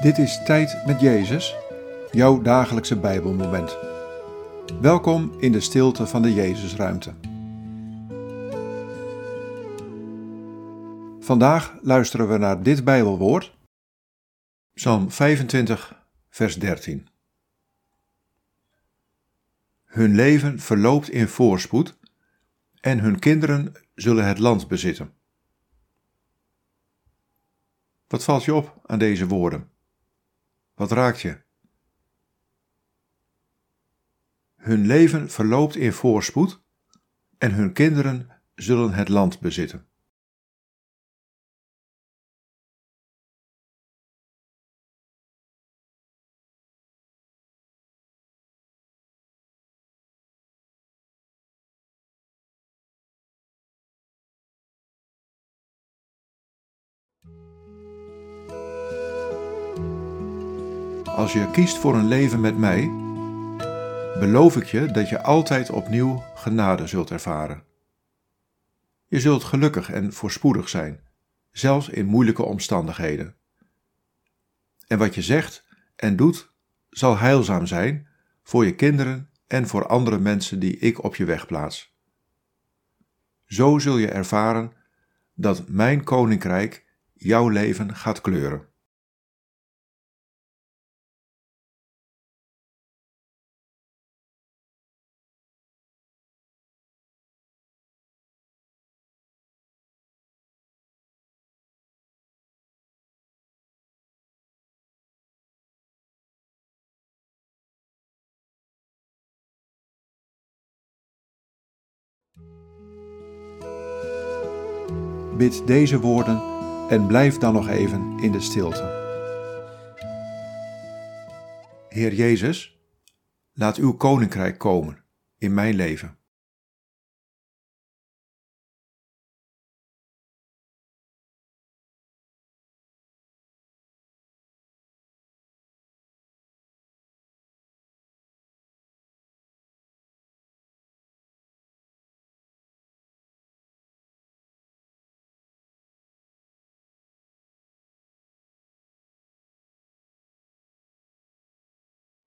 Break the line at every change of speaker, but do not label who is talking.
Dit is Tijd met Jezus, jouw dagelijkse Bijbelmoment. Welkom in de stilte van de Jezusruimte. Vandaag luisteren we naar dit Bijbelwoord, Psalm 25, vers 13. Hun leven verloopt in voorspoed en hun kinderen zullen het land bezitten. Wat valt je op aan deze woorden? Wat raakt je? Hun leven verloopt in voorspoed en hun kinderen zullen het land bezitten. Als je kiest voor een leven met mij, beloof ik je dat je altijd opnieuw genade zult ervaren. Je zult gelukkig en voorspoedig zijn, zelfs in moeilijke omstandigheden. En wat je zegt en doet, zal heilzaam zijn voor je kinderen en voor andere mensen die ik op je weg plaats. Zo zul je ervaren dat mijn koninkrijk jouw leven gaat kleuren. Bid deze woorden en blijf dan nog even in de stilte. Heer Jezus, laat uw koninkrijk komen in mijn leven.